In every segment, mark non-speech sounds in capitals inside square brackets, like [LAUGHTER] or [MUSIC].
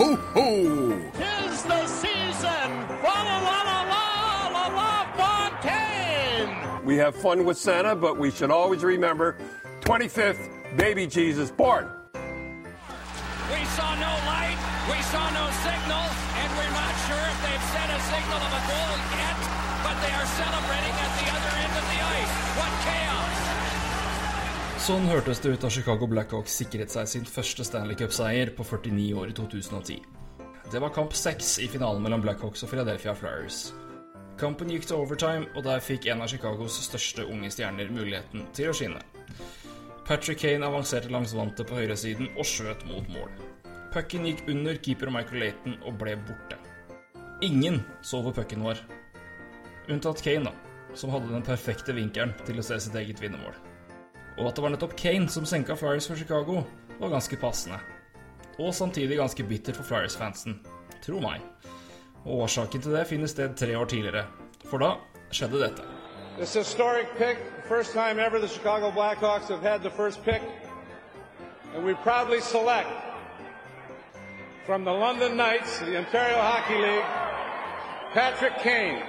ho, ho! Tis the season! La la la la la la Fontaine! We have fun with Santa, but we should always remember 25th, baby Jesus born. We saw no light, we saw no signal, and we're not sure if they've sent a signal of a goal yet, but they are celebrating Sånn hørtes det ut da Chicago Blackhawks sikret seg sin første Stanley Cup-seier på 49 år i 2010. Det var kamp seks i finalen mellom Blackhawks og Philadelphia Flyers. Kampen gikk til overtime, og der fikk en av Chicagos største unge stjerner muligheten til å skinne. Patrick Kane avanserte langs vantet på høyresiden og skjøt mot mål. Pucken gikk under keeper Michael Laton og ble borte. Ingen så hvor pucken var. Unntatt Kane, da, som hadde den perfekte vinkelen til å se sitt eget vinnermål. Og at det var nettopp Kane som senka Flyers for Chicago, var ganske passende. Og samtidig ganske bitter for Flyers-fansen. Tro meg. Og årsaken til det finner sted tre år tidligere. For da skjedde dette. This historic pick, first time ever the Chicago Blackhawks have had the first pick. And we proudly select from the London Knights, the Ontario Hockey League, Patrick Kane.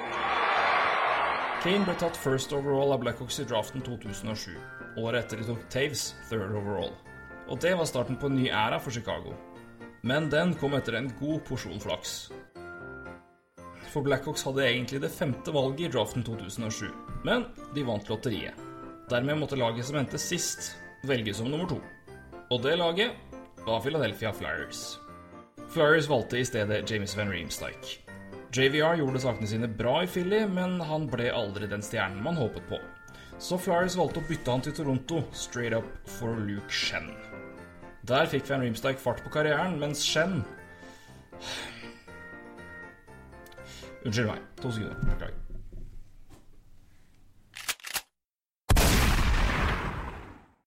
Kane ble tatt first overall av Blackhawks i draften 2007. Året etter de tok Taves third overall. Og det var starten på en ny æra for Chicago. Men den kom etter en god porsjon flaks. For Blackhawks hadde egentlig det femte valget i draften 2007, men de vant lotteriet. Dermed måtte laget som endte sist, velges som nummer to. Og det laget var Philadelphia Flyers. Flyers valgte i stedet James Van Riemsdyk. JVR gjorde sakene sine bra i Philly, men han ble aldri den stjernen man håpet på. Så Flyers valgte å bytte han til Toronto, straight up for Luke Shen. Der fikk Van Riemsdyk fart på karrieren, mens Shen [SIGHS] Unnskyld meg. To sekunder. Beklager.